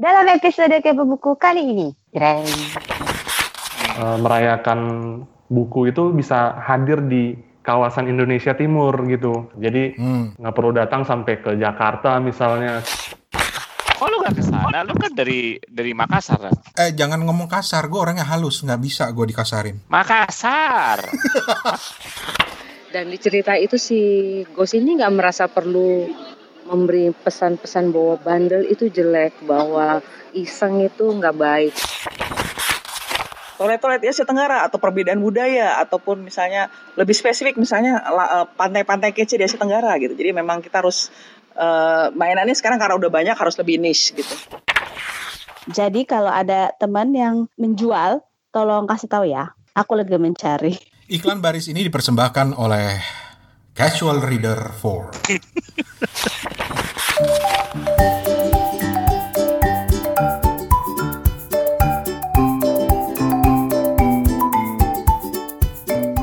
Dalam episode Kepo Buku kali ini, Jreng. Eh, merayakan buku itu bisa hadir di kawasan Indonesia Timur gitu. Jadi Hmm. nggak perlu datang sampai ke Jakarta misalnya. Kok lu gak ke sana? Lu kan dari dari Makassar. kan? Eh jangan ngomong kasar, gue orangnya halus, nggak bisa gue dikasarin. Makassar. Dan di cerita itu si Ghost ini nggak merasa perlu memberi pesan-pesan bahwa bandel itu jelek, bahwa iseng itu nggak baik. toilet-toilet Asia Tenggara atau perbedaan budaya ataupun misalnya lebih spesifik misalnya eh, pantai-pantai kece di Asia Tenggara gitu. Jadi memang kita harus eh, mainannya sekarang karena udah banyak harus lebih niche gitu. Jadi kalau ada teman yang menjual, tolong kasih tahu ya. Aku lagi mencari. Iklan baris ini dipersembahkan oleh Casual Reader 4.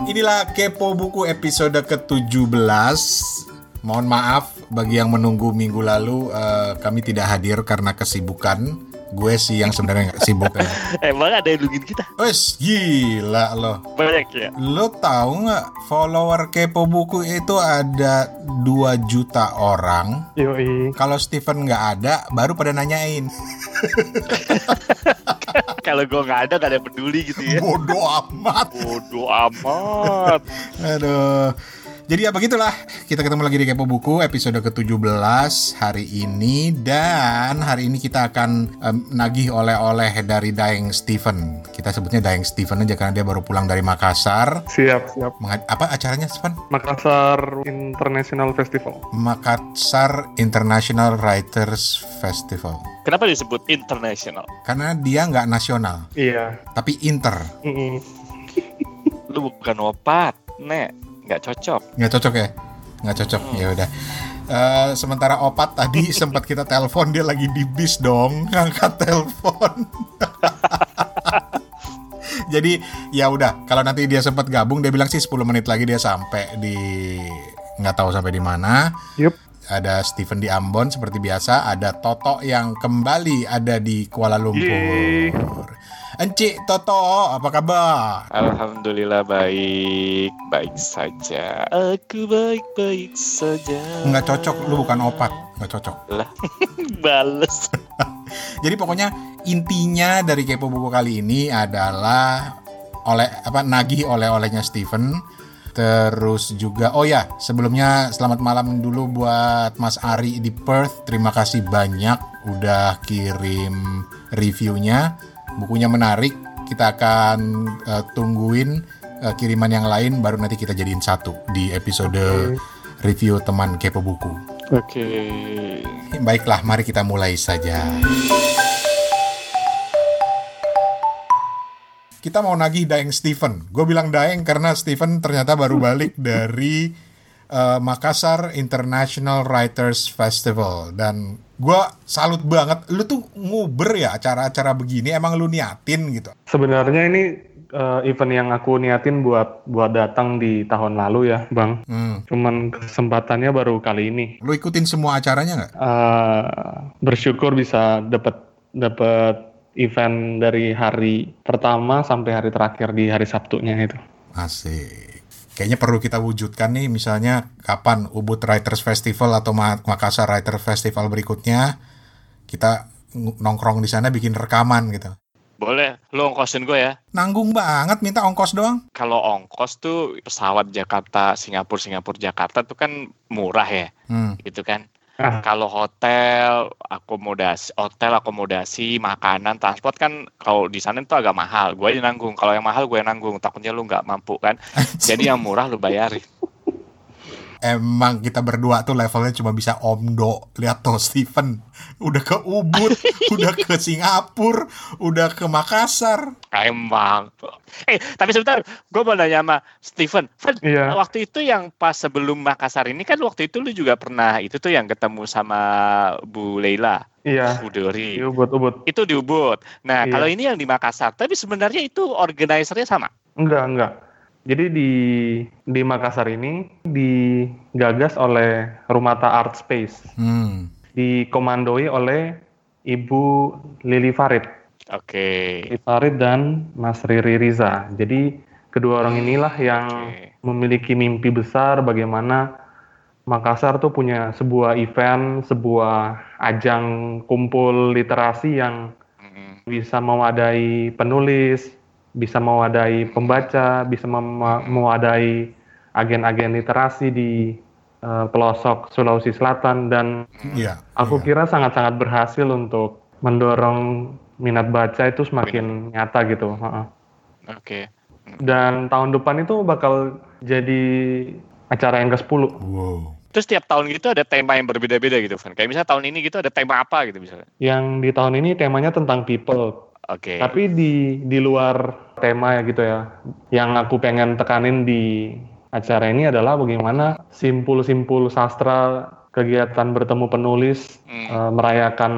Inilah Kepo Buku episode ke-17. Mohon maaf bagi yang menunggu minggu lalu eh, kami tidak hadir karena kesibukan. Gue sih yang sebenarnya nggak sibuk ya. Emang ada yang nungguin kita? Wes gila loh. Banyak ya? Lo tahu nggak follower kepo buku itu ada 2 juta orang. Yoi. Kalau Steven nggak ada, baru pada nanyain. Kalau gue nggak ada gak ada yang peduli gitu ya. Bodoh amat. Bodoh amat. Aduh. Jadi ya begitulah. Kita ketemu lagi di Kepo Buku episode ke-17 hari ini dan hari ini kita akan em, nagih oleh-oleh dari Daeng Steven. Kita sebutnya Daeng Steven aja karena dia baru pulang dari Makassar. Siap, siap. Menga- apa acaranya, Steven? Makassar International Festival. Makassar International Writers Festival. Kenapa disebut international? Karena dia nggak nasional, Iya. tapi inter. Mm-mm. Lu bukan opat, Nek. Nggak cocok. Nggak cocok ya? Nggak cocok. Ya udah. Eh, sementara opat tadi sempat kita telepon dia lagi di bis dong, ngangkat telepon. Jadi ya udah, kalau nanti dia sempat gabung dia bilang sih 10 menit lagi dia sampai di nggak tahu sampai di mana. Yup. Ada Steven di Ambon seperti biasa, ada Toto yang kembali ada di Kuala Lumpur. Yeay. Encik Toto, apa kabar? Alhamdulillah baik, baik saja. Aku baik-baik saja. Nggak cocok, lu bukan opat, nggak cocok. Lah, bales. Jadi pokoknya intinya dari kepo buku kali ini adalah oleh apa nagih oleh-olehnya Steven. Terus juga oh ya, sebelumnya selamat malam dulu buat Mas Ari di Perth. Terima kasih banyak udah kirim reviewnya. Bukunya menarik. Kita akan eh, tungguin eh, kiriman yang lain baru nanti kita jadiin satu di episode review teman kepo buku. Oke. Baiklah, mari kita mulai saja. Kita mau nagih Daeng Steven. Gue bilang Daeng karena Steven ternyata baru balik dari eh, Makassar International Writers Festival dan gue salut banget. Lu tuh nguber ya acara-acara begini. Emang lu niatin gitu? Sebenarnya ini eh, event yang aku niatin buat buat datang di tahun lalu ya, Bang. Hmm. Cuman kesempatannya baru kali ini. Lu ikutin semua acaranya nggak? Eh, bersyukur bisa dapat dapat event dari hari pertama sampai hari terakhir di hari Sabtunya itu. Asik. Kayaknya perlu kita wujudkan nih misalnya kapan Ubud Writers Festival atau Ma- Makassar Writers Festival berikutnya kita ng- nongkrong di sana bikin rekaman gitu. Boleh, lu ongkosin gue ya. Nanggung banget minta ongkos doang. Kalau ongkos tuh pesawat Jakarta, Singapura, Singapura, Jakarta tuh kan murah ya, Hmm. gitu kan. Ah. Kalau hotel, akomodasi, hotel, akomodasi, makanan, transport kan kalau di sana itu agak mahal. Gue aja nanggung. Kalau yang mahal gue yang nanggung. Takutnya lu nggak mampu kan. Jadi yang murah lu bayarin. Emang kita berdua tuh levelnya cuma bisa omdo. Lihat tuh Steven. Udah ke Ubud, udah ke Singapura, udah ke Makassar. Emang. Eh, tapi sebentar, gue mau nanya sama Steven. Fred, Iya. waktu itu yang pas sebelum Makassar ini kan waktu itu lu juga pernah itu tuh yang ketemu sama Bu Leila, Iya. Bu Dori. Di Ubud-Ubud. Itu di Ubud. Nah, Iya. kalau ini yang di Makassar, tapi sebenarnya itu organisernya sama. Enggak, enggak. Jadi di di Makassar ini digagas oleh Rumata Art Space, Hmm. dikomandoi oleh Ibu Lili Farid. Oke. Lili Farid dan Mas Riri Riza. Jadi kedua orang inilah yang Oke. memiliki mimpi besar bagaimana Makassar tuh punya sebuah event, sebuah ajang kumpul literasi yang Mm-mm. bisa mewadai penulis, bisa mewadai pembaca, bisa mewadai agen-agen literasi di eh, pelosok Sulawesi Selatan dan Iya. aku iya. kira sangat-sangat berhasil untuk mendorong minat baca itu semakin nyata gitu. Heeh. Oke. Dan tahun depan itu bakal jadi acara yang ke-10. Wow. Terus tiap tahun gitu ada tema yang berbeda-beda gitu, Van. Kayak misalnya tahun ini gitu ada tema apa gitu misalnya. Yang di tahun ini temanya tentang people, Oke. Tapi di di luar tema ya gitu ya. Yang aku pengen tekanin di acara ini adalah bagaimana simpul-simpul sastra kegiatan bertemu penulis Hmm. eh, merayakan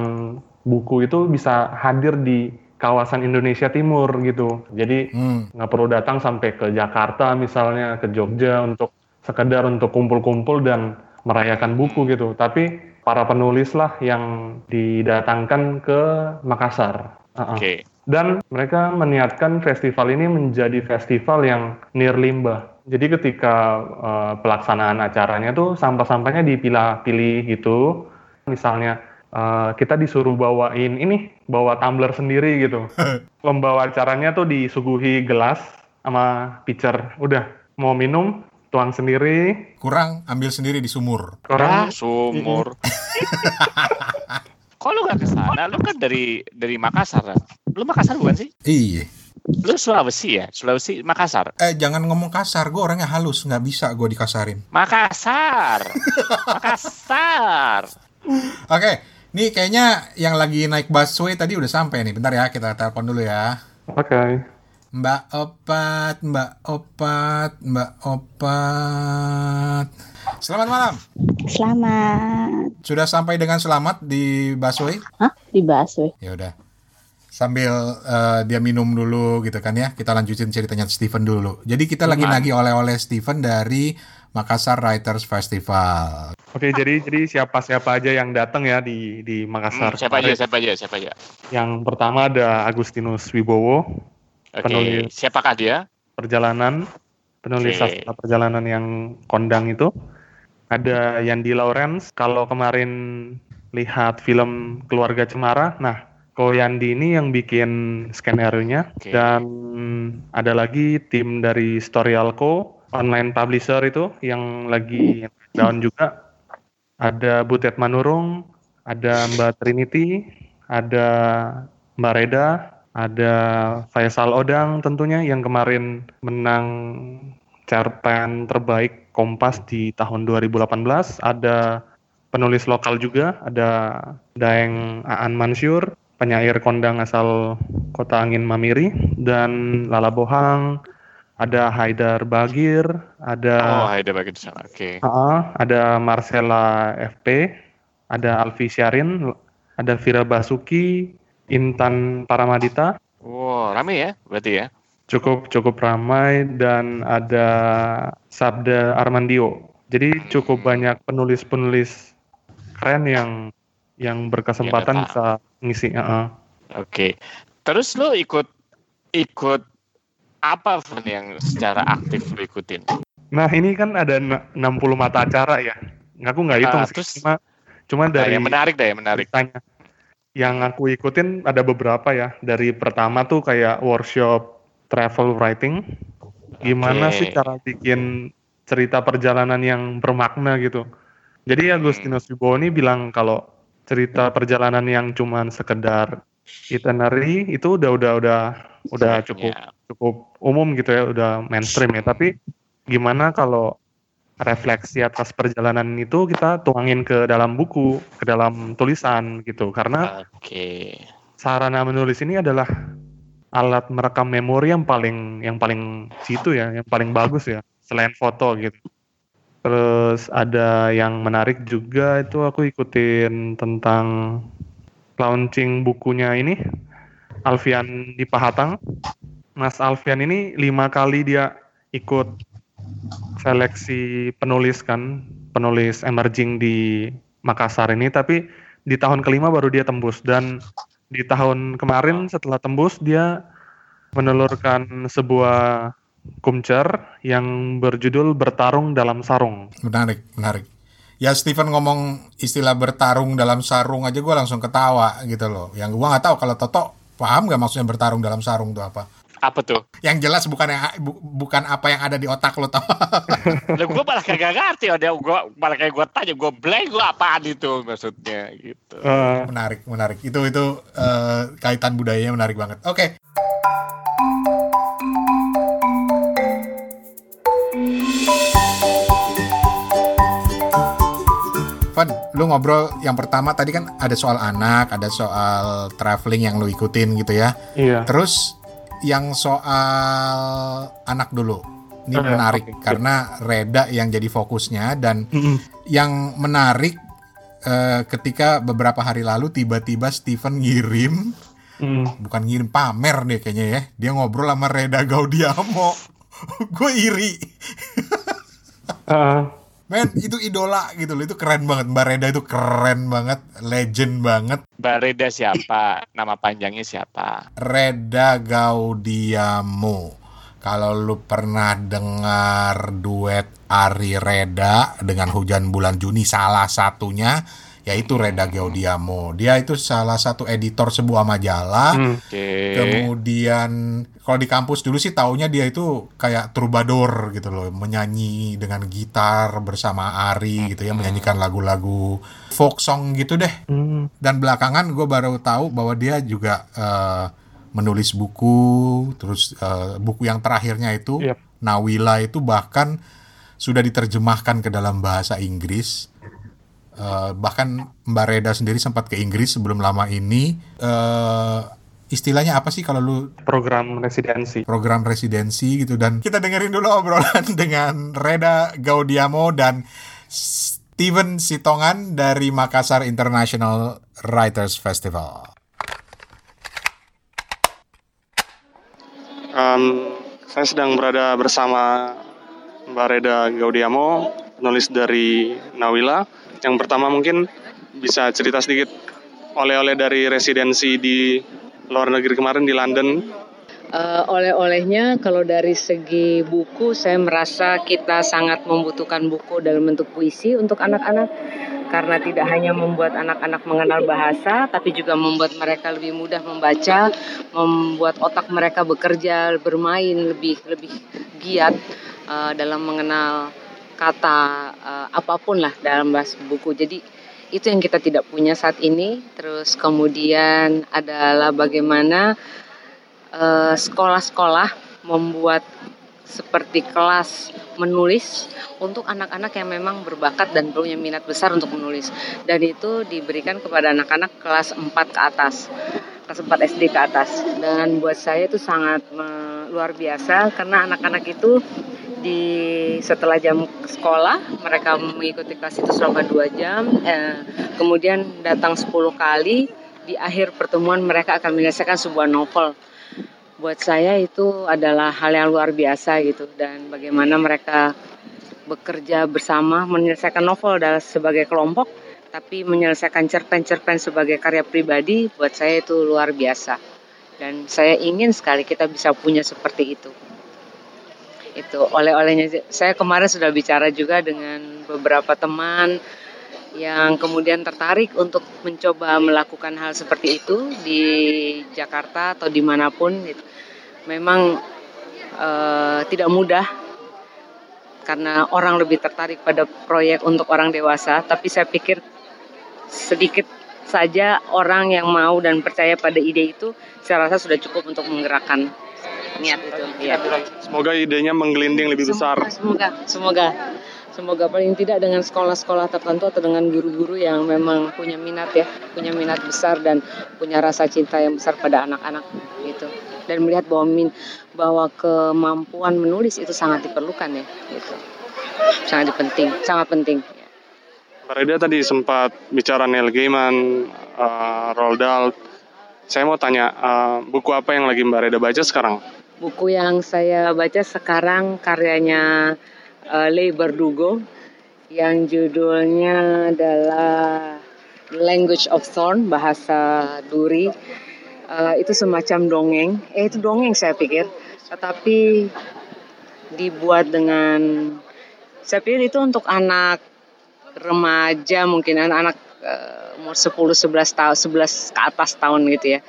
buku itu bisa hadir di kawasan Indonesia Timur gitu. Jadi Hmm. nggak perlu datang sampai ke Jakarta misalnya ke Jogja untuk sekedar untuk kumpul-kumpul dan merayakan buku gitu. Tapi para penulis lah yang didatangkan ke Makassar. Uh-uh. Oke. Dan mereka meniatkan festival ini menjadi festival yang nirlimbah. Jadi ketika uh, pelaksanaan acaranya tuh sampah-sampahnya dipilah-pilih gitu. Misalnya uh, kita disuruh bawain ini, bawa tumbler sendiri gitu. Pembawa acaranya tuh disuguhi gelas sama pitcher. Udah mau minum, tuang sendiri. Kurang ambil sendiri di sumur. Ah, Orang sumur. Kok lu gak ke sana? Lu kan dari dari Makassar, kan? Lu Makassar bukan sih? Iya. Lu Sulawesi ya? Sulawesi, Makassar. Eh jangan ngomong kasar, gue orangnya halus, nggak bisa gue dikasarin. Makassar. Makassar. Oke, nih kayaknya yang lagi naik busway tadi udah sampai nih. Bentar ya, kita telepon dulu ya. Oke. Mbak Opat, Mbak Opat, Mbak Opat. Selamat malam. Selamat. Sudah sampai dengan selamat di busway? Hah? Dibahas weh. Ya udah. Sambil eh, dia minum dulu gitu kan ya. Kita lanjutin ceritanya Steven dulu. Jadi kita lagi nagih oleh-oleh Steven dari Makassar Writers Festival. Oke, jadi jadi siapa-siapa aja yang datang ya di di Makassar. Hmm, siapa aja, siapa aja, siapa aja. Yang pertama ada Agustinus Wibowo, Oke, Penulis. siapakah dia? perjalanan, penulis sastra perjalanan yang kondang itu. Ada Yandi Lawrence, kalau kemarin lihat film Keluarga Cemara, nah Ko Yandi ini yang bikin skenario-nya Oke. dan ada lagi tim dari Storyalco, online publisher itu yang lagi down juga. Ada Butet Manurung, ada Mbak Trinity, ada Mbak Reda, ada Faisal Odang tentunya yang kemarin menang cerpen terbaik Kompas di tahun 2018. Ada penulis lokal juga, ada Daeng Aan Mansur, penyair kondang asal Kota Angin Mamiri, dan Lala Bohang, ada Haidar Bagir, ada Oh, ada bagi di sana. Oke. Ah, ada Marcella FP, ada Alfi Syarin, ada Vira Basuki, Intan Paramadita, Wow, rame ya berarti ya? Cukup cukup ramai dan ada Sabda Armandio. Jadi cukup banyak penulis-penulis keren yang yang berkesempatan Yang bisa ngisi. ah. Oke. Terus lu ikut ikut apa Van yang secara aktif lu ikutin? Nah ini kan ada na- 60 mata acara ya. Aku nggak hitung Ah, sih, terus? cuma cuma Nah, dari yang menarik deh, yang menarik. ceritanya. Yang aku ikutin ada beberapa ya. Dari pertama tuh kayak workshop travel writing. Gimana Oke. sih cara bikin cerita perjalanan yang bermakna gitu. Jadi Agustinus Wibowo ini bilang kalau cerita perjalanan yang cuman sekedar itinerary itu udah udah udah udah cukup Ya. cukup umum gitu ya, udah mainstream ya. Tapi gimana kalau refleksi atas perjalanan itu kita tuangin ke dalam buku, ke dalam tulisan gitu. Karena Oke. sarana menulis ini adalah alat merekam memori yang paling yang paling situ ya, yang paling bagus ya, selain foto gitu. Terus ada yang menarik juga itu aku ikutin tentang launching bukunya ini Alfian di Pahatang. Mas Alfian ini lima kali dia ikut seleksi penulis kan, penulis emerging di Makassar ini, tapi di tahun kelima baru dia tembus dan di tahun kemarin setelah tembus dia menelurkan sebuah kumcer yang berjudul bertarung dalam sarung. Menarik, menarik. Ya Steven ngomong istilah bertarung dalam sarung aja gue langsung ketawa gitu loh. Yang gue nggak tahu kalau Toto paham nggak maksudnya bertarung dalam sarung itu apa? Apa tuh? Yang jelas bukan yang bu- bukan apa yang ada di otak lo tau. Lah gue malah kagak ngerti ada gue malah kayak gue tanya gue blank gue apaan itu maksudnya gitu. Eh, menarik, menarik. Itu itu eh, kaitan budayanya menarik banget. Oke. Van, lu ngobrol yang pertama tadi kan ada soal anak, ada soal traveling yang lu ikutin gitu ya. iya. Terus yang soal anak dulu. Ini ya, menarik siap. karena Reda yang jadi fokusnya dan Mm-mm. yang menarik eh, ketika beberapa hari lalu tiba-tiba Steven ngirim Mm. bukan ngirim pamer deh kayaknya ya dia ngobrol sama Reda Gaudiamo gue iri Eh, men itu idola gitu loh. Itu keren banget. Mbak Reda itu keren banget. Legend banget. Mbak Reda siapa? Nama panjangnya siapa? Reda Gaudiamo. Kalau lu pernah dengar duet Ari Reda dengan Hujan Bulan Juni salah satunya yaitu Reda Gaudiamo dia itu salah satu editor sebuah majalah mm. Oke. Kemudian kalau di kampus dulu sih taunya dia itu kayak troubadour gitu loh, menyanyi dengan gitar bersama Ari gitu ya, menyanyikan lagu-lagu folk song gitu deh. Mm. Dan belakangan gue baru tahu bahwa dia juga eh, menulis buku, terus eh, buku yang terakhirnya itu Yep. Nawila itu bahkan sudah diterjemahkan ke dalam bahasa Inggris. Eh, bahkan Mbak Reda sendiri sempat ke Inggris sebelum lama ini. Eh, istilahnya apa sih kalau lu Program residensi. program residensi gitu dan kita dengerin dulu obrolan dengan Reda Gaudiamo dan Steven Sitongan dari Makassar International Writers Festival. Em, saya sedang berada bersama Mbak Reda Gaudiamo, penulis dari Nawila. Yang pertama mungkin bisa cerita sedikit oleh-oleh dari residensi di luar negeri kemarin di London. Eh, oleh-olehnya kalau dari segi buku saya merasa kita sangat membutuhkan buku dalam bentuk puisi untuk anak-anak karena tidak hanya membuat anak-anak mengenal bahasa tapi juga membuat mereka lebih mudah membaca, membuat otak mereka bekerja, bermain lebih lebih giat eh, dalam mengenal kata apa pun lah dalam bahasa buku. Jadi itu yang kita tidak punya saat ini. Terus kemudian adalah bagaimana eh, sekolah-sekolah membuat seperti kelas menulis untuk anak-anak yang memang berbakat dan punya minat besar untuk menulis dan itu diberikan kepada anak-anak kelas 4 ke atas kelas 4 SD ke atas dan buat saya itu sangat luar biasa karena anak-anak itu di setelah jam sekolah mereka mengikuti kelas itu selama 2 jam eh, kemudian datang 10 kali di akhir pertemuan mereka akan menyelesaikan sebuah novel. Buat saya itu adalah hal yang luar biasa gitu dan bagaimana mereka bekerja bersama menyelesaikan novel dalam sebagai kelompok tapi menyelesaikan cerpen-cerpen sebagai karya pribadi buat saya itu luar biasa. Dan saya ingin sekali kita bisa punya seperti itu itu oleh-olehnya saya kemarin sudah bicara juga dengan beberapa teman yang kemudian tertarik untuk mencoba melakukan hal seperti itu di Jakarta atau di mana pun gitu. memang eh, tidak mudah karena orang lebih tertarik pada proyek untuk orang dewasa tapi saya pikir sedikit saja orang yang mau dan percaya pada ide itu saya rasa sudah cukup untuk menggerakkan niat itu ya. Semoga idenya menggelinding lebih besar. Semoga, semoga, semoga paling tidak dengan sekolah-sekolah tertentu atau dengan guru-guru yang memang punya minat ya, punya minat besar dan punya rasa cinta yang besar pada anak-anak gitu. Dan melihat bahwa min, bahwa kemampuan menulis itu sangat diperlukan ya, gitu. Sangat penting, sangat penting. ya. Mbak Reda tadi sempat bicara Neil Gaiman, uh, Roald Dahl. Saya mau tanya, uh, buku apa yang lagi Mbak Reda baca sekarang? Buku yang saya baca sekarang karyanya uh, Leigh Bardugo yang judulnya adalah Language of Thorn, bahasa duri. Uh, itu semacam dongeng. Eh itu dongeng saya pikir. Tetapi dibuat dengan saya pikir itu untuk anak remaja mungkin anak-anak uh, umur 10 11 tahun 11 ke atas tahun gitu ya.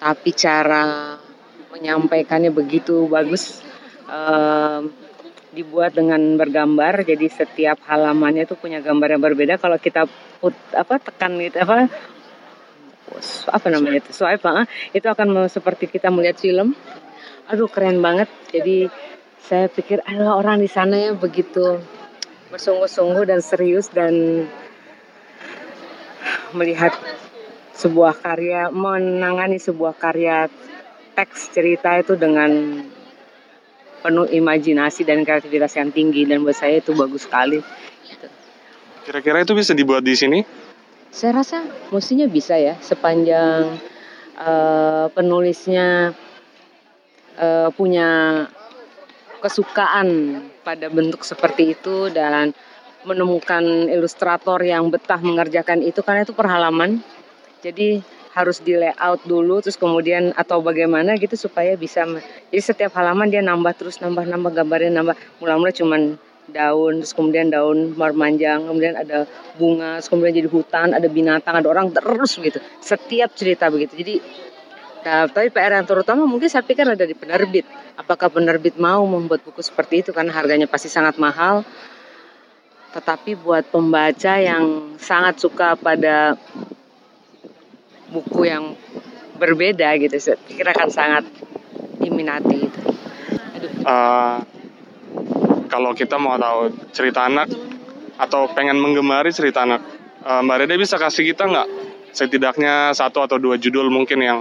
Tapi cara menyampaikannya begitu bagus. Uh, dibuat dengan bergambar. Jadi setiap halamannya itu punya gambar yang berbeda. Kalau kita put apa tekan gitu apa apa namanya itu swipe ah, itu akan seperti kita melihat film. Aduh keren banget. Jadi saya pikir ada orang di sana ya begitu bersungguh-sungguh dan serius dan melihat sebuah karya menangani sebuah karya teks cerita itu dengan penuh imajinasi dan kreativitas yang tinggi dan buat saya itu bagus sekali. Kira-kira itu bisa dibuat di sini? Saya rasa mestinya bisa ya sepanjang uh, penulisnya uh, punya kesukaan pada bentuk seperti itu dan menemukan ilustrator yang betah mengerjakan itu karena itu perhalaman. Jadi harus di layout dulu terus kemudian atau bagaimana gitu supaya bisa jadi setiap halaman dia nambah terus nambah nambah gambarnya nambah. Mula-mula cuman daun terus kemudian daun memanjang kemudian ada bunga terus kemudian jadi hutan ada binatang ada orang terus gitu. Setiap cerita begitu. Jadi nah, tapi PR yang terutama mungkin saya pikir ada di penerbit. Apakah penerbit mau membuat buku seperti itu? Karena harganya pasti sangat mahal. Tetapi buat pembaca yang sangat suka pada buku yang berbeda gitu saya pikir akan sangat diminati itu. Uh, kalau kita mau tahu cerita anak atau pengen menggemari cerita anak, uh, Mbak Reda bisa kasih kita nggak setidaknya satu atau dua judul mungkin yang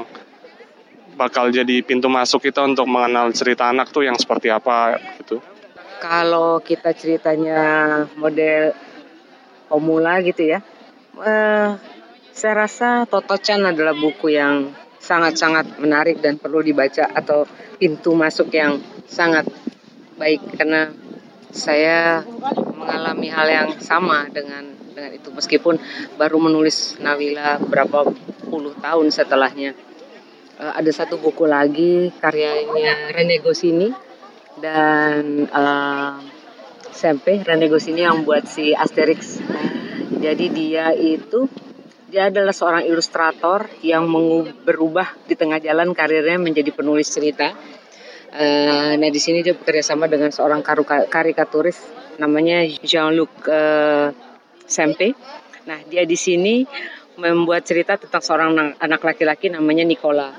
bakal jadi pintu masuk kita untuk mengenal cerita anak tuh yang seperti apa gitu? Kalau kita ceritanya model pemula gitu ya, uh, saya rasa Toto Chan adalah buku yang sangat-sangat menarik dan perlu dibaca atau pintu masuk yang sangat baik karena saya mengalami hal yang sama dengan dengan itu meskipun baru menulis Nawila berapa puluh tahun setelahnya. Uh, ada satu buku lagi karyanya Rene Goscinny dan uh, Sempe Rene yang buat si Asterix. Jadi dia itu dia adalah seorang ilustrator yang berubah di tengah jalan karirnya menjadi penulis cerita. Uh, nah di sini dia bekerja sama dengan seorang karikaturis namanya Jean-Luc uh, Sempe. Nah dia di sini membuat cerita tentang seorang anak laki-laki namanya Nicola.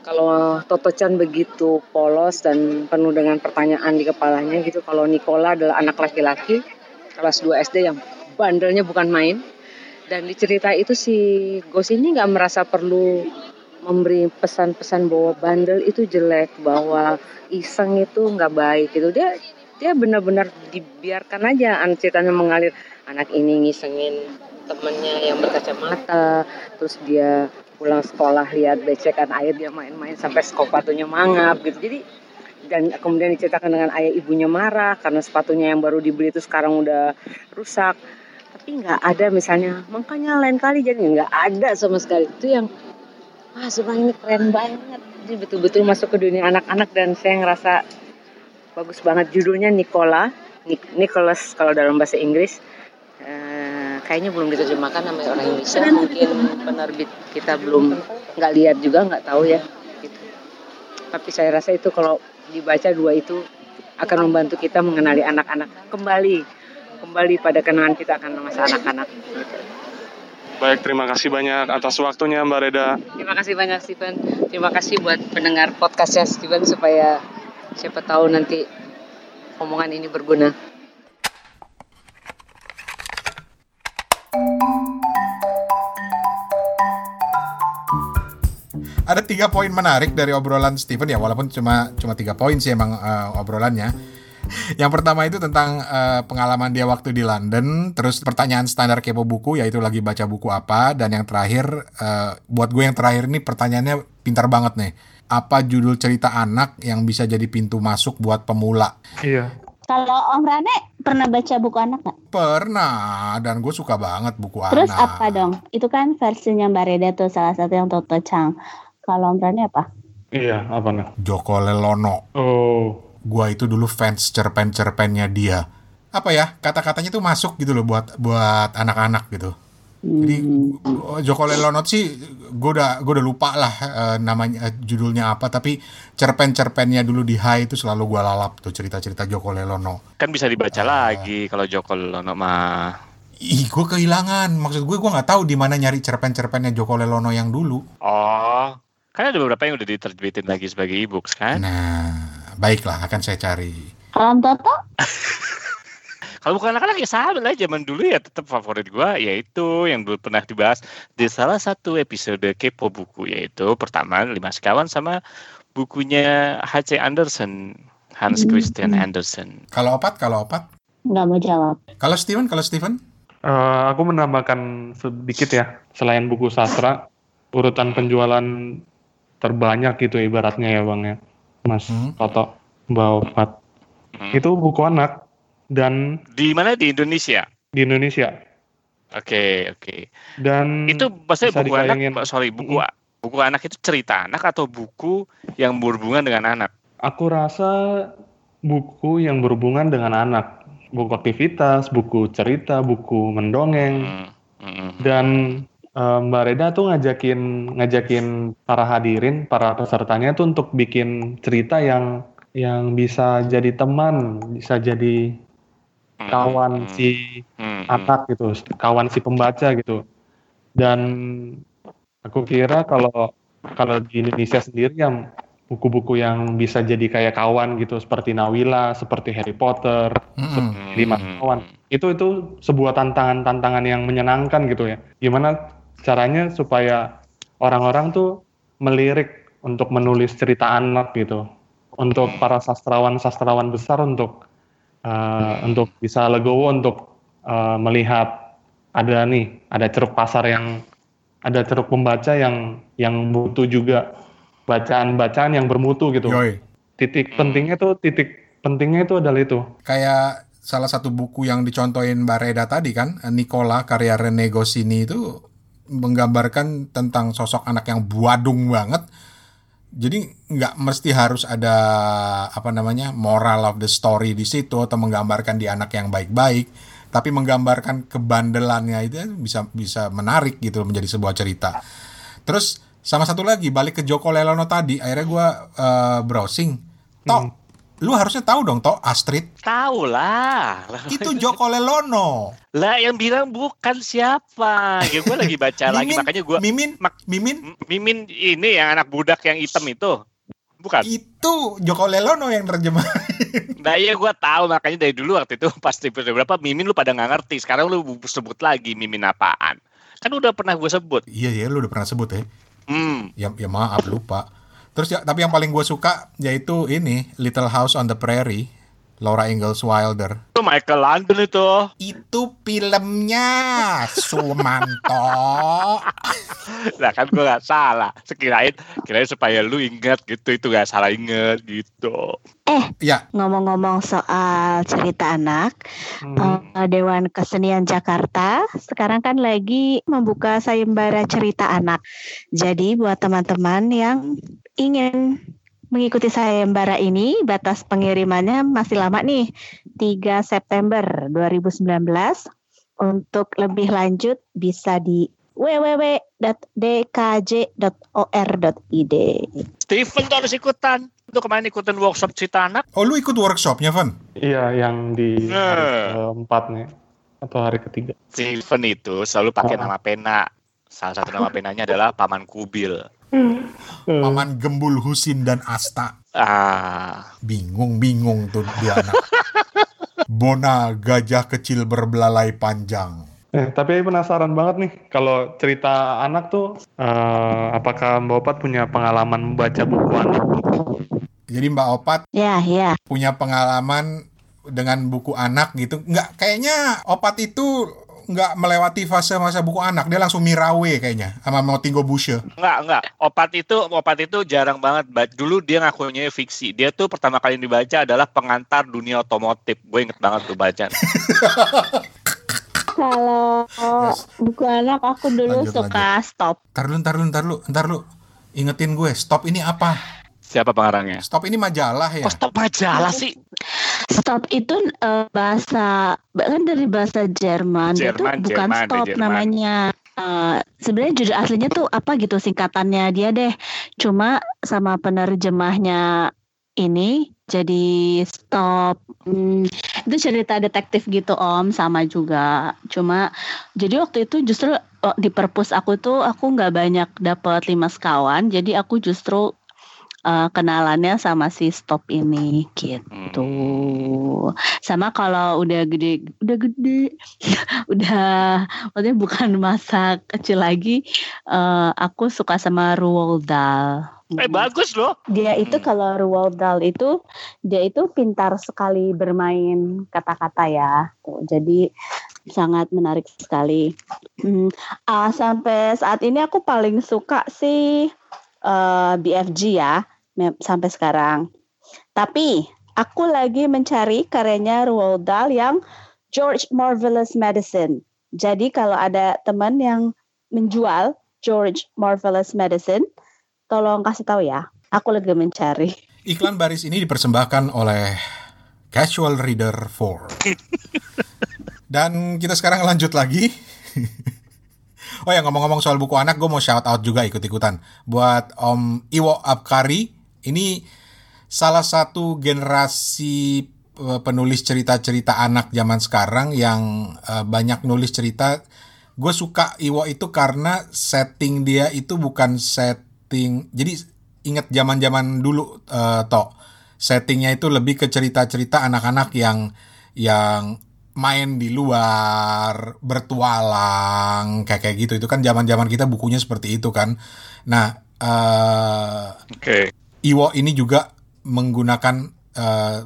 Kalau Toto Chan begitu polos dan penuh dengan pertanyaan di kepalanya gitu. Kalau Nicola adalah anak laki-laki kelas 2 SD yang bandelnya bukan main dan di cerita itu si Ghost ini nggak merasa perlu memberi pesan-pesan bahwa bandel itu jelek, bahwa iseng itu nggak baik gitu. Dia dia benar-benar dibiarkan aja ceritanya mengalir. Anak ini ngisengin temennya yang berkacamata, terus dia pulang sekolah lihat becekan air dia main-main sampai sepatunya mangap gitu. Jadi dan kemudian diceritakan dengan ayah ibunya marah karena sepatunya yang baru dibeli itu sekarang udah rusak tapi nggak ada misalnya. Makanya lain kali jadi nggak ada sama sekali. Itu yang ah sebenarnya ini keren banget. Jadi betul-betul masuk ke dunia anak-anak dan saya ngerasa bagus banget. Judulnya Nicola Nicholas kalau dalam bahasa Inggris. Uh, kayaknya belum diterjemahkan namanya orang Indonesia. Mungkin penerbit kita belum nggak lihat juga nggak tahu ya. Gitu. tapi saya rasa itu kalau dibaca dua itu akan membantu kita mengenali anak-anak kembali kembali pada kenangan kita akan masa anak-anak. Baik, terima kasih banyak atas waktunya Mbak Reda. Terima kasih banyak Steven. Terima kasih buat pendengar podcastnya Steven supaya siapa tahu nanti omongan ini berguna. Ada tiga poin menarik dari obrolan Steven ya, walaupun cuma cuma tiga poin sih emang uh, obrolannya yang pertama itu tentang uh, pengalaman dia waktu di London, terus pertanyaan standar kepo buku yaitu lagi baca buku apa, dan yang terakhir uh, buat gue yang terakhir ini pertanyaannya pintar banget nih. Apa judul cerita anak yang bisa jadi pintu masuk buat pemula? Iya. Kalau Om Rane pernah baca buku anak nggak? Pernah, dan gue suka banget buku Terus anak. apa dong? Itu kan versinya Mbak Reda tuh salah satu yang Toto Chang. Kalau Om Rani apa? Iya, apa nih? Joko Lelono. Oh, Gua itu dulu fans cerpen-cerpennya dia. Apa ya, kata-katanya tuh masuk gitu loh buat buat anak-anak gitu. Jadi Hmm. Joko Lelono sih gue udah gue udah lupa lah eh, namanya eh, judulnya apa tapi cerpen-cerpennya dulu di Hai itu selalu gua lalap tuh cerita-cerita Joko Lelono. Kan bisa dibaca lagi kalau Joko Lelono mah. Ih, gue kehilangan. Maksud gue gue nggak tahu di mana nyari cerpen-cerpennya Joko Lelono yang dulu. Oh, kan ada beberapa yang udah diterbitin lagi sebagai e-books kan? Nah, baiklah akan saya cari. Kalau Toto? Kalau bukan anak-anak ya sama lah zaman dulu ya tetap favorit gua yaitu yang dulu pernah dibahas di salah satu episode Kepo Buku yaitu pertama Lima Sekawan sama bukunya H.C. Andersen Hans Christian Andersen. Kalau opat, kalau opat. Nggak mau jawab. Kalau Steven, kalau Steven. Eh, aku menambahkan sedikit ya, selain buku sastra, urutan penjualan terbanyak gitu ibaratnya ya bang ya, Mas Hmm. Toto, Mbak. Hmm. Itu buku anak dan Di mana di Indonesia? di Indonesia Oke, oke. dan Itu maksudnya buku anak, dibayangin. sorry, buku buku anak itu cerita anak atau buku yang berhubungan dengan anak? aku rasa buku yang berhubungan dengan anak, buku aktivitas, buku cerita, buku mendongeng. Hmm, hmm, hmm. dan Mbak Reda tuh ngajakin ngajakin para hadirin, para pesertanya tuh untuk bikin cerita yang yang bisa jadi teman, bisa jadi Hmm, kawan hmm, si hmm, hmm. anak gitu, kawan si pembaca gitu. Dan aku kira kalau kalau di Indonesia sendiri yang buku-buku yang bisa jadi kayak kawan gitu seperti Nawila, seperti Harry Potter, Mm-mm. Hmm, lima kawan. Itu itu sebuah tantangan-tantangan yang menyenangkan gitu ya. Gimana caranya supaya orang-orang tuh melirik untuk menulis cerita anak gitu. Untuk para sastrawan-sastrawan besar untuk eh, untuk bisa legowo untuk eh, melihat ada nih, ada ceruk pasar yang ada ceruk pembaca yang yang butuh juga bacaan-bacaan yang bermutu gitu. Yoi. Titik pentingnya tuh titik pentingnya itu adalah itu. Kayak salah satu buku yang dicontohin Mbak Reda tadi kan, Nicola karya Rene Goscinny itu menggambarkan tentang sosok anak yang buadung banget. Jadi nggak mesti harus ada apa namanya moral of the story di situ atau menggambarkan di anak yang baik-baik, tapi menggambarkan kebandelannya itu bisa bisa menarik gitu menjadi sebuah cerita. Terus sama satu lagi balik ke Joko Lelono tadi, akhirnya gua eh, browsing, Tok, lu harusnya tahu dong Tok Astrid Tahu lah. itu Joko Lelono. Lah yang bilang bukan siapa. Ya gue lagi baca lagi Mimin, makanya gue Mimin, mak- Mimin Mimin ini yang anak budak yang hitam itu. Bukan. itu Joko Lelono yang terjemah. Nah iya gue tahu makanya dari dulu waktu itu pas episode berapa Mimin lu pada nggak ngerti. Sekarang lu sebut lagi Mimin apaan. Kan udah pernah gue sebut. iya ya, lu udah pernah sebut ya. Hmm. Ya, ya maaf lupa. Terus ya, tapi yang paling gue suka yaitu ini Little House on the Prairie, Laura Ingalls Wilder. Itu Michael London itu. Itu filmnya Sumanto. Lah kan gue nggak salah. Sekirain kirain supaya lu ingat gitu itu nggak salah inget gitu. ya, Ngomong-ngomong soal cerita anak, Hmm. eh, Dewan Kesenian Jakarta sekarang kan lagi membuka sayembara cerita anak. Jadi buat teman-teman yang ingin mengikuti sayembara ini, batas pengirimannya masih lama nih, 3 September 2019. Untuk lebih lanjut bisa di www.dkj.or.id. Steven tuh harus ikutan. Itu kemarin ikutan workshop cerita anak. oh lu ikut workshopnya, Van? Iya, yang di hari Eh. keempat nih atau hari ketiga. Steven itu selalu pakai Oh. nama pena. Salah satu nama penanya adalah Paman Kubil. Paman Gembul Husin dan Asta. Ah, Bingung-bingung tuh dia anak. Bona gajah kecil berbelalai panjang. Eh, tapi penasaran banget nih kalau cerita anak tuh eh, apakah Mbak Opat punya pengalaman membaca buku anak? Jadi Mbak Opat Ya, ya. punya pengalaman dengan buku anak gitu. Nggak, kayaknya Opat itu nggak melewati fase masa buku anak, dia langsung Mirawe kayaknya sama Motingo Bushe. Enggak, enggak. Opat itu opat itu jarang banget. Ba- Dulu dia ngakunya fiksi. Dia tuh pertama kali dibaca adalah pengantar dunia otomotif. Gue inget banget tuh baca. Kalau Yes. buku anak aku dulu Lanjut, suka stop. Ntar lu, ntar lu, ntar lu, ntar lu. Ingetin gue, stop ini apa? Siapa pengarangnya? Stop ini majalah ya? Kok stop majalah sih? Stop itu eh, bahasa kan dari bahasa Jerman. Jerman, bukan Jerman, stop Jerman. namanya. Eh, sebenarnya judul aslinya tuh apa gitu singkatannya dia deh. Cuma sama penerjemahnya ini jadi stop. Hmm, itu cerita detektif gitu Om sama juga. Cuma jadi waktu itu justru oh, di perpus aku tuh aku nggak banyak dapat lima sekawan. Jadi aku justru eh, kenalannya sama si stop ini gitu. Tuh. Sama kalau udah gede, udah gede, udah maksudnya bukan masa kecil lagi, eh, aku suka sama Roald Dahl. Eh bagus loh. Dia itu Hmm. kalau Roald Dahl itu dia itu pintar sekali bermain kata-kata ya. Tuh, jadi sangat menarik sekali. Hmm, ah, sampai saat ini aku paling suka sih eh, BFG ya sampai sekarang. Tapi aku lagi mencari karyanya Roald Dahl yang George Marvelous Medicine. Jadi kalau ada teman yang menjual George Marvelous Medicine, tolong kasih tahu ya. Aku lagi mencari. Iklan baris ini dipersembahkan oleh Casual Reader 4. Dan kita sekarang lanjut lagi. oh ya ngomong-ngomong soal buku anak, gue mau shout out juga ikut-ikutan. Buat Om Iwo Abkari, ini salah satu generasi eh, penulis cerita-cerita anak zaman sekarang yang eh, banyak nulis cerita. Gue suka Iwo itu karena setting dia itu bukan setting. Jadi ingat zaman-zaman dulu eh, Tok. Settingnya itu lebih ke cerita-cerita anak-anak yang yang main di luar, bertualang, kayak kayak gitu. Itu kan zaman-zaman kita bukunya seperti itu kan. Nah, eh Oke. Iwo ini juga menggunakan eh,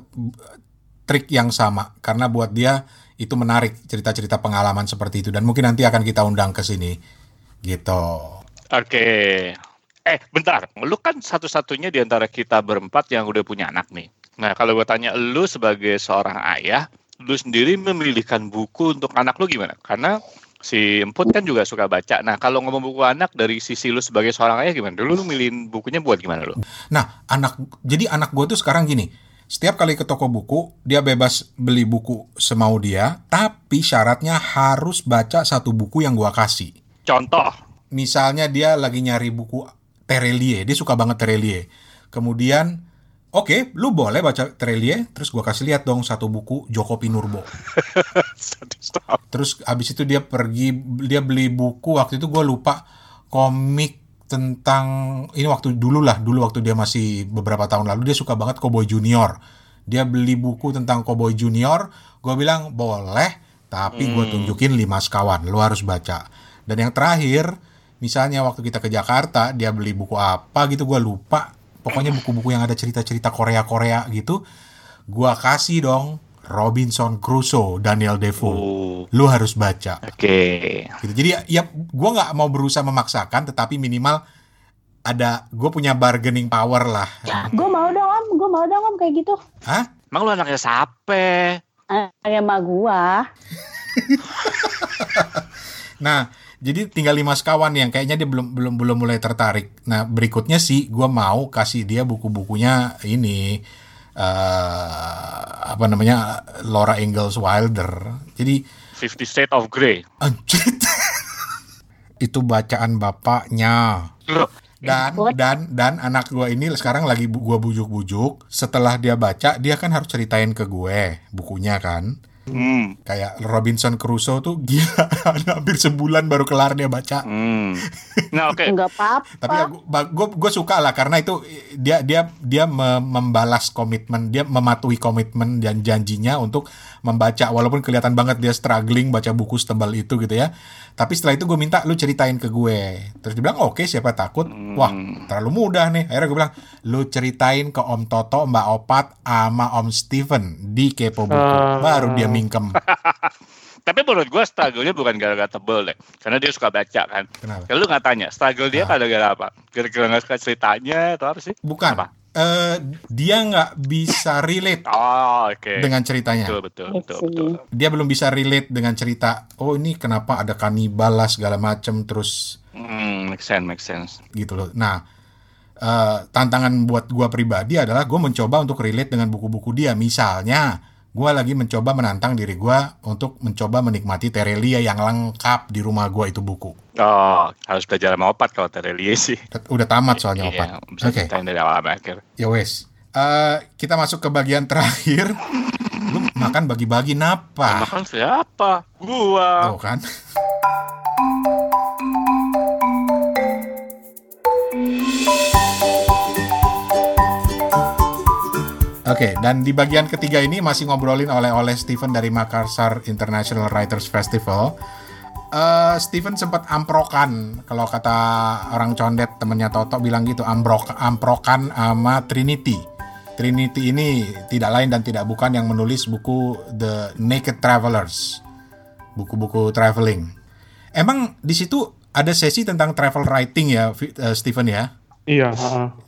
trik yang sama karena buat dia itu menarik cerita-cerita pengalaman seperti itu dan mungkin nanti akan kita undang ke sini gitu. Oke. Eh, bentar. Lu kan satu-satunya di antara kita berempat yang udah punya anak nih. Nah, kalau gue tanya lu sebagai seorang ayah, lu sendiri memilihkan buku untuk anak lu gimana? Karena si Emput kan juga suka baca. Nah, kalau ngomong buku anak dari sisi lu sebagai seorang ayah gimana? Dulu lu milihin bukunya buat gimana lu? Nah, anak jadi anak gue tuh sekarang gini. Setiap kali ke toko buku, dia bebas beli buku semau dia, tapi syaratnya harus baca satu buku yang gua kasih. Contoh. Misalnya dia lagi nyari buku Terelie, dia suka banget Terelie. Kemudian, oke, lu boleh baca Terelie, terus gua kasih lihat dong satu buku Joko Pinurbo. Terus abis itu dia pergi, dia beli buku waktu itu gue lupa komik tentang ini waktu dulu lah, dulu waktu dia masih beberapa tahun lalu dia suka banget Cowboy Junior. Dia beli buku tentang Cowboy Junior, gue bilang boleh, tapi gue Hmm. tunjukin lima sekawan, lu harus baca. Dan yang terakhir, misalnya waktu kita ke Jakarta, dia beli buku apa gitu, gue lupa. Pokoknya buku-buku yang ada cerita-cerita Korea-Korea gitu, gua kasih dong Robinson Crusoe, Daniel Defoe Oh, lu harus baca Oke. gitu jadi ya gue nggak mau berusaha memaksakan tetapi minimal ada gue punya bargaining power lah Gue mau dong om, gue mau dong om kayak gitu. Hah? Emang lu anaknya siapa? Kayak emak gua. nah jadi tinggal lima sekawan yang kayaknya dia belum belum belum mulai tertarik. Nah berikutnya sih gue mau kasih dia buku-bukunya ini eh apa namanya Laura Ingalls Wilder. Jadi Fifty Shades of Grey. anjir itu bacaan bapaknya. Loh, dan dan dan anak gue ini sekarang lagi gua bujuk-bujuk. Setelah dia baca dia kan harus ceritain ke gue bukunya kan Hmm. kayak Robinson Crusoe tuh gila hampir sebulan baru kelar dia baca Hmm. Nah, oke. Enggak apa-apa. tapi ya gue gue suka lah karena itu dia dia dia me- membalas komitmen dia mematuhi komitmen dan janjinya untuk membaca walaupun kelihatan banget dia struggling baca buku setebal itu gitu ya tapi setelah itu gue minta lu ceritain ke gue terus dia bilang oke siapa takut wah terlalu mudah nih akhirnya gue bilang lu ceritain ke Om Toto Mbak Opat sama Om Steven di Kepo Buku Ah. baru dia mingkem Tapi menurut gua struggle-nya bukan gara-gara tebel deh. Karena dia suka baca kan. Kenapa? Kalau lu nggak tanya, struggle dia Ah. gara-gara apa? Gara-gara nggak suka ceritanya atau apa sih? Bukan. Apa? Eh, dia nggak bisa relate Oh, oke. dengan ceritanya. Betul, betul, betul, betul. Dia belum bisa relate dengan cerita. Oh ini kenapa ada kanibal lah segala macem terus Hmm, make sense, make sense. gitu loh. Nah, eh, tantangan buat gua pribadi adalah gue mencoba untuk relate dengan buku-buku dia. Misalnya, gua lagi mencoba menantang diri gua untuk mencoba menikmati Terelia yang lengkap di rumah gua itu buku. Oh, harus belajar sama opat kalau Terelie sih. Udah tamat soalnya opat. Iya, Oke, ceritain dari awal sampai akhir. ya wes. Eh, kita masuk ke bagian terakhir. Lu makan bagi-bagi napa? Makan siapa? Gua. Tuh kan. Oke, dan di bagian ketiga ini masih ngobrolin oleh-oleh Steven dari Makassar International Writers Festival. Eh Steven sempat amprokan, kalau kata orang condet temennya Toto bilang gitu, ambrok, amprokan sama Trinity. Trinity ini tidak lain dan tidak bukan yang menulis buku The Naked Travelers, buku-buku traveling. Emang di situ ada sesi tentang travel writing ya, eh, Steven ya? Iya.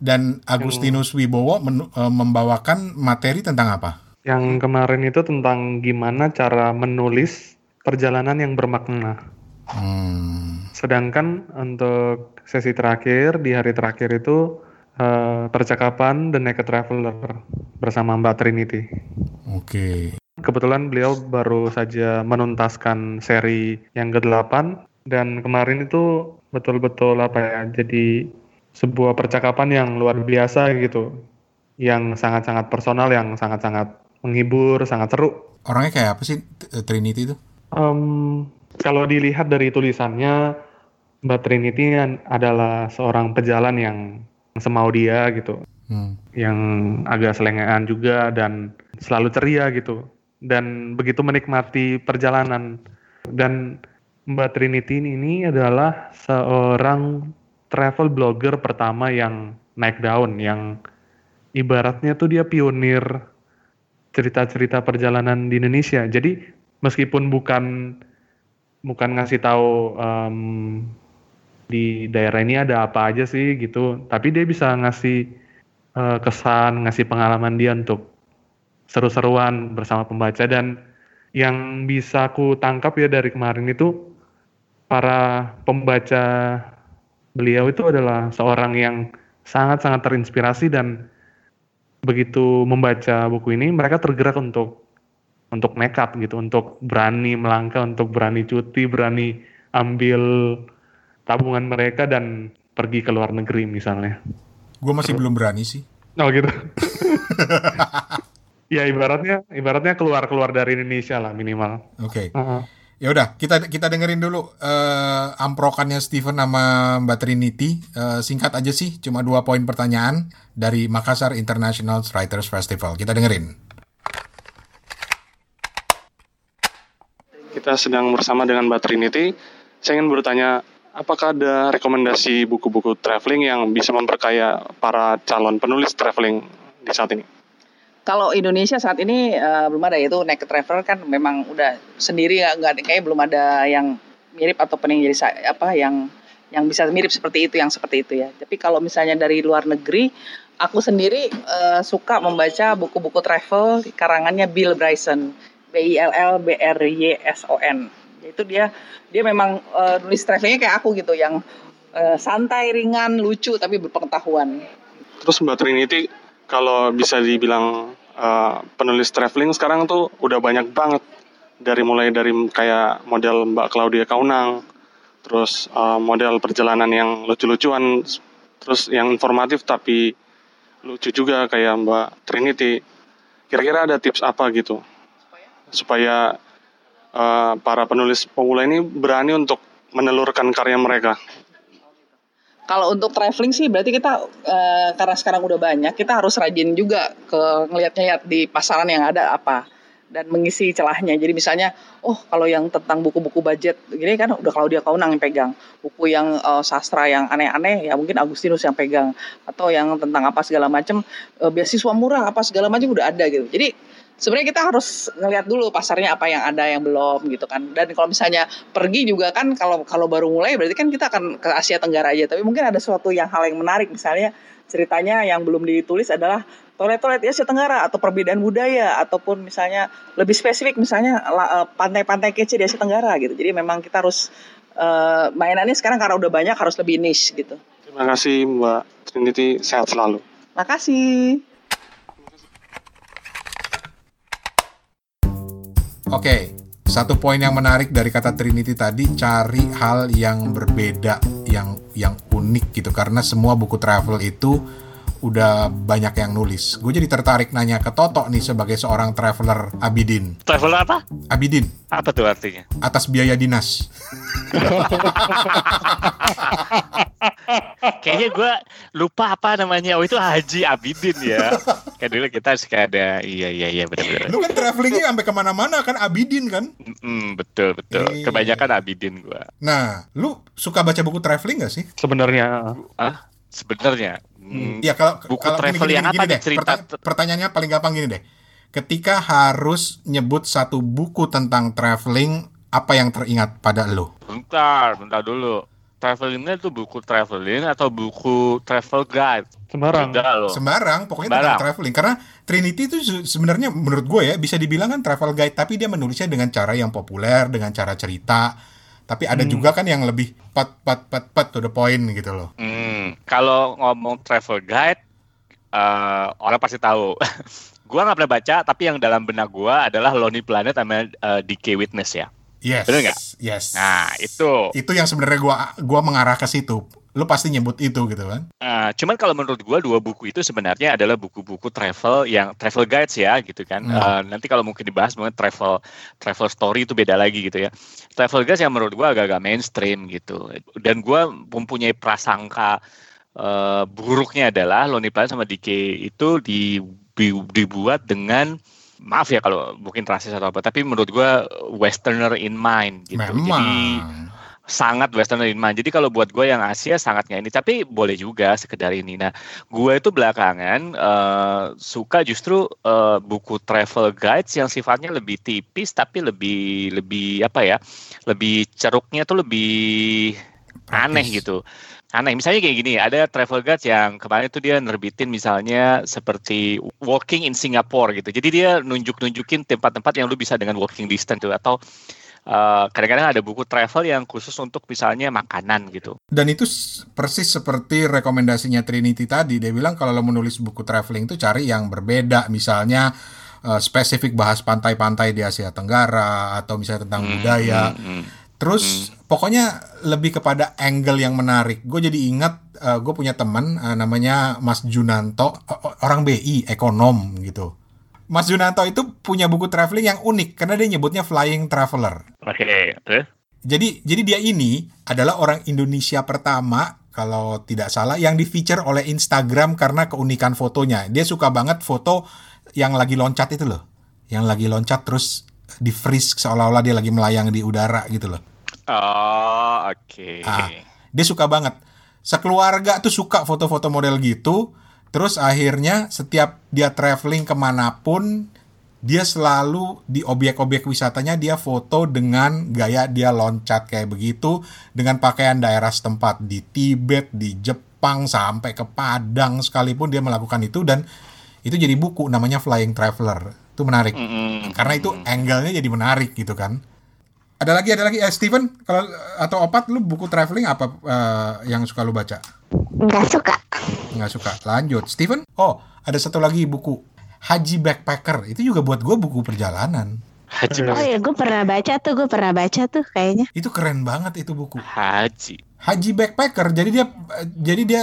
Dan Agustinus Wibowo men- eh, membawakan materi tentang apa? Yang kemarin itu tentang gimana cara menulis perjalanan yang bermakna. Hmm, Sedangkan untuk sesi terakhir di hari terakhir itu eh, percakapan The Naked Traveler bersama Mbak Trinity. oke. Kebetulan beliau baru saja menuntaskan seri yang ke-8 dan kemarin itu betul-betul apa ya, jadi sebuah percakapan yang luar biasa gitu. Yang sangat-sangat personal, yang sangat-sangat menghibur, sangat seru. Orangnya kayak apa sih T- Trinity itu? Em, kalau dilihat dari tulisannya, Mbak Trinity an- adalah seorang pejalan yang semau dia gitu, Hmm. yang agak selengean juga dan selalu ceria gitu, dan begitu menikmati perjalanan. Dan Mbak Trinity ini adalah seorang travel blogger pertama yang naik daun, yang ibaratnya tuh dia pionir cerita-cerita perjalanan di Indonesia. Jadi meskipun bukan bukan ngasih tahu em, di daerah ini ada apa aja sih gitu, tapi dia bisa ngasih eh, kesan, ngasih pengalaman dia untuk seru-seruan bersama pembaca dan yang bisa aku tangkap ya dari kemarin itu para pembaca beliau itu adalah seorang yang sangat-sangat terinspirasi dan begitu membaca buku ini mereka tergerak untuk untuk nekat gitu, untuk berani melangkah, untuk berani cuti, berani ambil tabungan mereka dan pergi ke luar negeri misalnya. Gue masih belum berani sih. Oh gitu. ya ibaratnya ibaratnya keluar keluar dari Indonesia lah minimal. Oke. Heeh. Ya udah, kita kita dengerin dulu eh, amprokannya Steven sama Mbak Trinity. Eh, singkat aja sih, cuma dua poin pertanyaan dari Makassar International Writers Festival. Kita dengerin. Kita sedang bersama dengan Mbak Trinity. Saya ingin bertanya, apakah ada rekomendasi buku-buku traveling yang bisa memperkaya para calon penulis traveling di saat ini? Kalau Indonesia saat ini eh, belum ada yaitu Naked Traveler kan memang udah sendiri nggak nggak kayak belum ada yang mirip ataupun yang jadi apa yang yang bisa mirip seperti itu yang seperti itu ya. Tapi kalau misalnya dari luar negeri, aku sendiri eh, suka membaca buku-buku travel karangannya Bill Bryson, B I L L B R Y S O N. Itu dia dia memang eh, nulis travelingnya kayak aku gitu yang eh, santai, ringan, lucu tapi berpengetahuan. Terus Mbak Trinity, kalau bisa dibilang uh, penulis traveling sekarang tuh udah banyak banget. Dari mulai dari kayak model Mbak Claudia Kaunang, terus uh, model perjalanan yang lucu-lucuan, terus yang informatif tapi lucu juga kayak Mbak Trinity. Kira-kira ada tips apa gitu supaya uh, para penulis pemula ini berani untuk menelurkan karya mereka? Kalau untuk traveling sih berarti kita eh, karena sekarang udah banyak, kita harus rajin juga ke ngelihatnya ya di pasaran yang ada apa dan mengisi celahnya. Jadi misalnya, oh kalau yang tentang buku-buku budget gini kan udah Claudia Kaunang yang pegang. Buku yang eh, sastra yang aneh-aneh ya mungkin Agustinus yang pegang atau yang tentang apa segala macam eh, beasiswa murah apa segala macam udah ada gitu. Jadi sebenarnya kita harus ngelihat dulu pasarnya apa yang ada yang belum gitu kan. Dan kalau misalnya pergi juga kan kalau kalau baru mulai berarti kan kita akan ke Asia Tenggara aja. Tapi mungkin ada suatu yang hal yang menarik. Misalnya ceritanya yang belum ditulis adalah toilet-toilet di Asia Tenggara atau perbedaan budaya ataupun misalnya lebih spesifik misalnya eh, pantai-pantai kece di Asia Tenggara gitu. Jadi memang kita harus eh, mainannya sekarang karena udah banyak harus lebih niche gitu. Terima kasih Mbak Trinity, sehat selalu. makasih Oke, satu poin yang menarik dari kata Trinity tadi cari hal yang berbeda, yang yang unik gitu. Karena semua buku travel itu udah banyak yang nulis. Gue jadi tertarik nanya ke Toto nih sebagai seorang traveler Abidin. Traveler apa? Abidin Apa tuh artinya? atas biaya dinas. Kayaknya gue lupa apa namanya. Oh itu Haji Abidin ya. Kan dulu kita suka ada. Iya iya iya benar-benar. Lu kan travelingnya sampai ke mana-mana kan Abidin kan? Mm, betul betul. Iya. Kebanyakan Abidin gue. Nah, lu suka baca buku traveling gak sih? Sebenarnya Ah sebenarnya. Hmm, Iya kalau Buku kalau gini, travel gini, yang gini, apa gini deh. cerita- Perta- pertanyaannya paling gampang gini deh. Ketika harus nyebut satu buku tentang traveling, apa yang teringat pada lo? Bentar, bentar dulu. Travelingnya itu buku traveling atau buku travel guide? sembarang. Loh. Sembarang, pokoknya Sembarang. tentang traveling. Karena Trinity itu se- sebenarnya menurut gue ya bisa dibilang kan travel guide, tapi dia menulisnya dengan cara yang populer, dengan cara cerita. Tapi ada juga kan yang lebih pat pat pat pat to the point gitu loh. Hmm, kalau ngomong travel guide, eh, orang pasti tahu. gua nggak pernah baca, tapi yang dalam benak gua adalah Lonely Planet sama eh, DK Witness ya. Yes. Bener nggak? Yes. Nah, itu. itu yang sebenarnya gua gua mengarah ke situ. Lu pasti nyebut itu gitu kan? Eh, cuman kalau menurut gua dua buku itu sebenarnya adalah buku-buku travel yang travel guides ya gitu kan. Hmm. Eh, nanti kalau mungkin dibahas mungkin travel travel story itu beda lagi gitu ya. Travel guides yang menurut gua agak-agak mainstream gitu. Dan gua mempunyai prasangka eh, buruknya adalah Lonely Planet sama DK itu di, di- dibuat dengan maaf ya kalau mungkin rasis atau apa, tapi menurut gua westerner in mind gitu. Memang. Jadi sangat western in mind. Jadi kalau buat gue yang Asia sangat nggak ini, tapi boleh juga sekedar ini. Nah, gue itu belakangan eh, suka justru eh, buku travel guides yang sifatnya lebih tipis tapi lebih lebih apa ya, lebih ceruknya tuh lebih aneh gitu. Aneh, misalnya kayak gini, ada travel guides yang kemarin tuh dia nerbitin misalnya seperti walking in Singapore gitu. Jadi dia nunjuk-nunjukin tempat-tempat yang lu bisa dengan walking distance tuh atau eh, kadang-kadang ada buku travel yang khusus untuk misalnya makanan gitu. Dan itu persis seperti rekomendasinya Trinity tadi. Dia bilang kalau lo menulis buku traveling itu cari yang berbeda. Misalnya eh, spesifik bahas pantai-pantai di Asia Tenggara atau misalnya tentang Hmm, budaya. hmm, hmm. Terus pokoknya lebih kepada angle yang menarik. Gue jadi ingat gue punya teman eh, namanya Mas Junanto, orang BI, ekonom gitu. Mas Junanto itu punya buku traveling yang unik karena dia nyebutnya Flying Traveler. Oke, terus? Jadi jadi dia ini adalah orang Indonesia pertama kalau tidak salah yang di feature oleh Instagram karena keunikan fotonya. Dia suka banget foto yang lagi loncat itu loh. Yang lagi loncat terus di freeze seolah-olah dia lagi melayang di udara gitu loh. Oh, oke. Ah. Dia suka banget. Sekeluarga tuh suka foto-foto model gitu. Terus akhirnya setiap dia traveling ke mana pun, dia selalu di objek-objek wisatanya dia foto dengan gaya dia loncat kayak begitu dengan pakaian daerah setempat di Tibet, di Jepang sampai ke Padang sekalipun dia melakukan itu dan itu jadi buku namanya Flying Traveler. Itu menarik. Mm-mm. Karena itu angle-nya jadi menarik gitu kan. Ada lagi, ada lagi. Eh, Steven, kalau atau Opat, lu buku traveling apa eh, yang suka lu baca? Nggak suka. Nggak suka. Lanjut. Steven? Oh, ada satu lagi buku. Haji Backpacker. Itu juga buat gue buku perjalanan. Haji Oh ya, gue pernah baca tuh, gue pernah baca tuh kayaknya. Itu keren banget itu buku. Haji. Haji Backpacker. Jadi dia jadi dia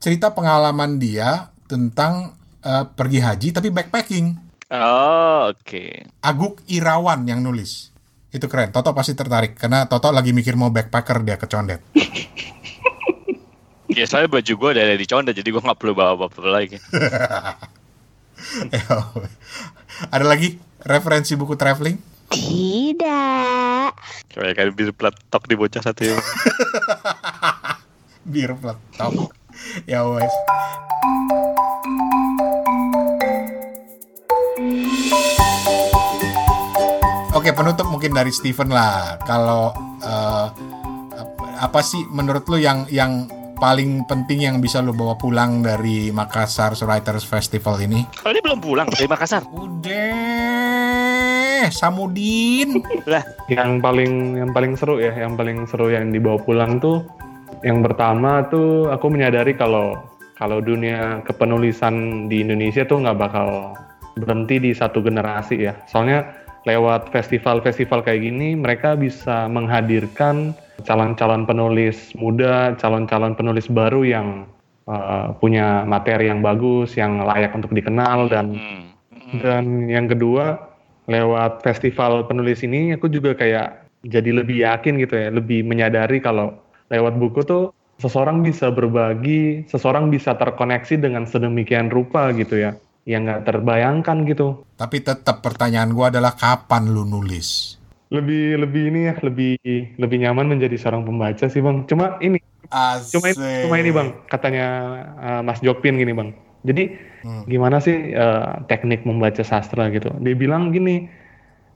cerita pengalaman dia tentang eh, pergi haji tapi backpacking. Oh, oke. Aguk Irawan yang nulis. Itu keren. Toto pasti tertarik karena Toto lagi mikir mau backpacker dia ke Condet. Ya, soalnya baju gue udah ada di conda, jadi gue nggak perlu bawa apa-apa lagi. Ada lagi referensi buku traveling? Tidak. Kayak kan bir peletok di bocah satu ya. Bir peletok. ya wes. Oke, penutup mungkin dari Steven lah. Kalau eh, apa sih menurut lu yang yang paling penting yang bisa lu bawa pulang dari Makassar Writers Festival ini? Kalau ini belum pulang dari Makassar. Udah, Samudin. Lah, yang paling yang paling seru ya yang paling seru yang dibawa pulang tuh yang pertama tuh aku menyadari kalau kalau dunia kepenulisan di Indonesia tuh nggak bakal berhenti di satu generasi ya soalnya lewat festival-festival kayak gini mereka bisa menghadirkan calon-calon penulis muda calon-calon penulis baru yang uh, punya materi yang bagus yang layak untuk dikenal dan hmm. dan yang kedua, lewat festival penulis ini aku juga kayak jadi lebih yakin gitu ya, lebih menyadari kalau lewat buku tuh seseorang bisa berbagi, seseorang bisa terkoneksi dengan sedemikian rupa gitu ya, yang nggak terbayangkan gitu. Tapi tetap pertanyaan gua adalah kapan lu nulis? Lebih lebih ini ya, lebih lebih nyaman menjadi seorang pembaca sih bang. Cuma ini, cuma ini, cuma ini bang, katanya uh, Mas Jokpin gini bang. Jadi Hmm. gimana sih uh, teknik membaca sastra gitu? Dia bilang gini,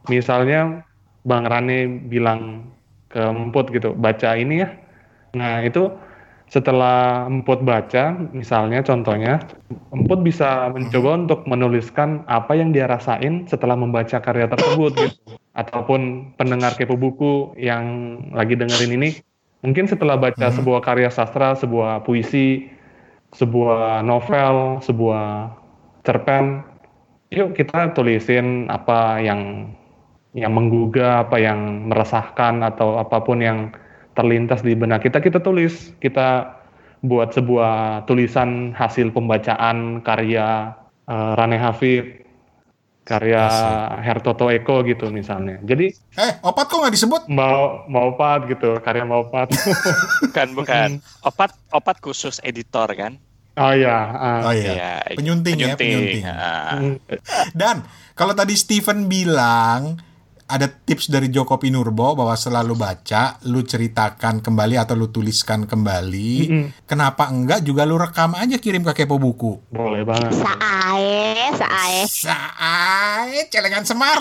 misalnya Bang Rane bilang ke Emput gitu, baca ini ya. Nah itu setelah Emput baca, misalnya contohnya, Emput bisa mencoba untuk menuliskan apa yang dia rasain setelah membaca karya tersebut gitu. Ataupun pendengar kepo buku yang lagi dengerin ini, mungkin setelah baca Hmm. sebuah karya sastra, sebuah puisi, sebuah novel, sebuah cerpen, yuk kita tulisin apa yang yang menggugah, apa yang meresahkan atau apa pun yang terlintas di benak kita kita tulis, kita buat sebuah tulisan hasil pembacaan karya eh, Rane Hafid, karya Hertoto Eko gitu misalnya. Jadi Eh, opat kok nggak disebut? mau mau pat gitu, karya mau pat. bukan bukan. Opat opat khusus editor kan? oh iya, ah. Oh iya. Iya, Penyunting ya, penyunting. Ah. Hmm. Dan kalau tadi Steven bilang ada tips dari Joko Pinurbo bahwa selalu baca, lu ceritakan kembali atau lu tuliskan kembali. Mm-mm. Kenapa enggak juga lu rekam aja kirim ke Kepo Buku? boleh banget. Sae, sae. Saai, celengan semar.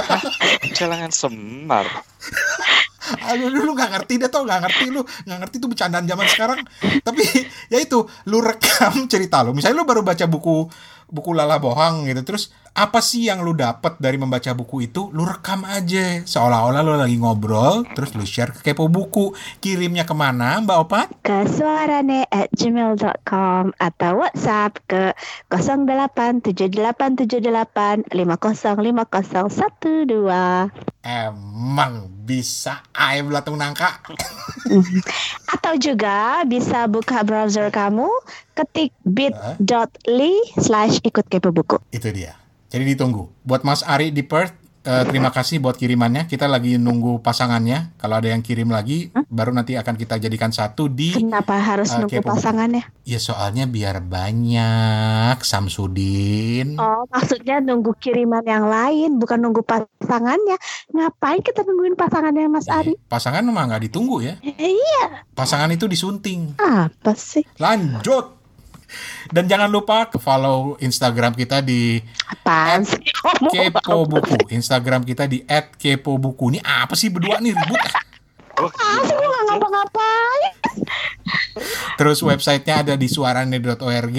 Celangan semar. Aduh, lu nggak ngerti deh tau nggak ngerti lu nggak ngerti tuh bercandaan zaman sekarang. Tapi ya itu, lu rekam cerita lu. Misalnya lu baru baca buku buku Lala Bohang gitu. Terus apa sih yang lu dapat dari membaca buku itu? Lu rekam aja seolah-olah lu lagi ngobrol. Terus lu share ke kepo buku. Kirimnya ke mana, Mbak Opat? Ke suarane at gmail.com atau WhatsApp ke 087878505012 Emang bisa air belatung nangka. atau juga bisa buka browser kamu ketik bit.ly slash ikut kepo buku. Itu dia. Jadi ditunggu. Buat Mas Ari di Perth, eh, terima kasih buat kirimannya. Kita lagi nunggu pasangannya. Kalau ada yang kirim lagi, baru nanti akan kita jadikan satu di. Kenapa harus Eh, nunggu kepo pasangannya? Ya soalnya biar banyak Samsudin. Oh, maksudnya nunggu kiriman yang lain, bukan nunggu pasangannya. Ngapain kita nungguin pasangannya Mas Ari? Pasangan mah nggak ditunggu ya. Eh, iya, Pasangan itu disunting. apa sih? Lanjut. Dan jangan lupa ke follow Instagram kita di Apaan sih? Kepo Buku. Instagram kita di @kepobuku. Ini apa sih berdua nih ribut? ah? Ah, sih nggak ngapa-ngapain. Terus websitenya ada di suarane.org.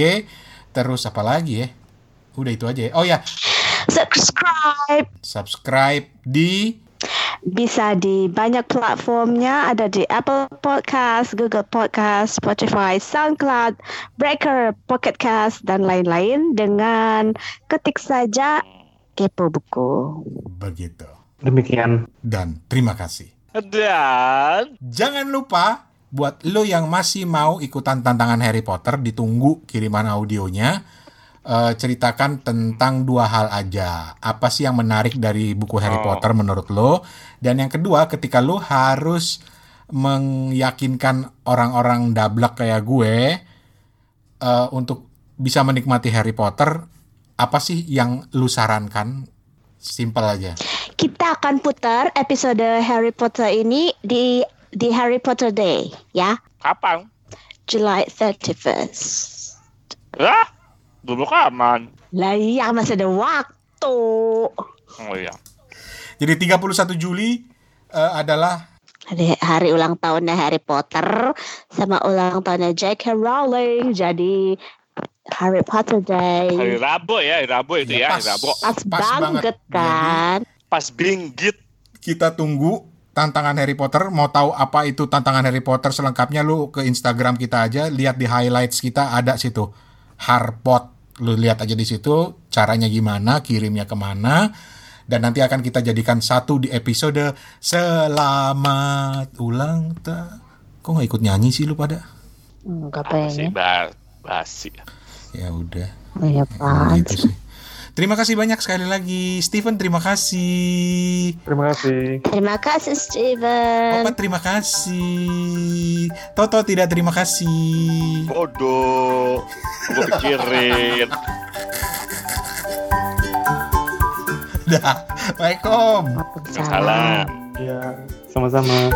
Terus apa lagi ya? Udah itu aja ya. Oh ya, Subscribe. subscribe di Bisa di banyak platformnya, ada di Apple Podcast, Google Podcast, Spotify, SoundCloud, Breaker, Pocket Cast, dan lain-lain dengan ketik saja Kepo Buku. begitu. Demikian. Dan terima kasih. Dan Jangan lupa buat lo yang masih mau ikutan tantangan Harry Potter ditunggu kiriman audionya. Eh, ceritakan tentang dua hal aja. Apa sih yang menarik dari buku Harry Oh. Potter menurut lo? Dan yang kedua, ketika lo harus meyakinkan orang-orang dablek kayak gue eh, untuk bisa menikmati Harry Potter, apa sih yang lu sarankan? Simpel aja. Kita akan putar episode Harry Potter ini di di Harry Potter Day, ya, kapan? July 31st. Ah, dulu kaman. Lah iya masih ada waktu. Oh iya. Jadi 31 Juli eh, adalah Hari, hari ulang tahunnya Harry Potter sama ulang tahunnya J.K. Rowling. Jadi Harry Potter Day. Hari Rabu ya, hari Rabu itu Ya, ya, hari. Rabu. Pas, Pas banget. banget kan. Pas binggit. kita tunggu tantangan Harry Potter. Mau tahu apa itu tantangan Harry Potter selengkapnya lu ke Instagram kita aja, lihat di highlights kita ada situ. Harpot. Lu lihat aja di situ caranya gimana, kirimnya ke mana. Dan nanti akan kita jadikan satu di episode Selamat Ulang Tahun. Kok nggak ikut nyanyi sih lu pada? Enggak pengen. ba- basi. Ya udah. Oh, ya Pak. gitu sih. Terima kasih banyak sekali lagi. Steven, terima kasih. Terima kasih. Terima kasih Steven. Opa, terima kasih. Toto tidak terima kasih. Bodoh. Gue pikirin. Dah. Waalaikumsalam. Waalaikumsalam. Salam. Ya, sama-sama.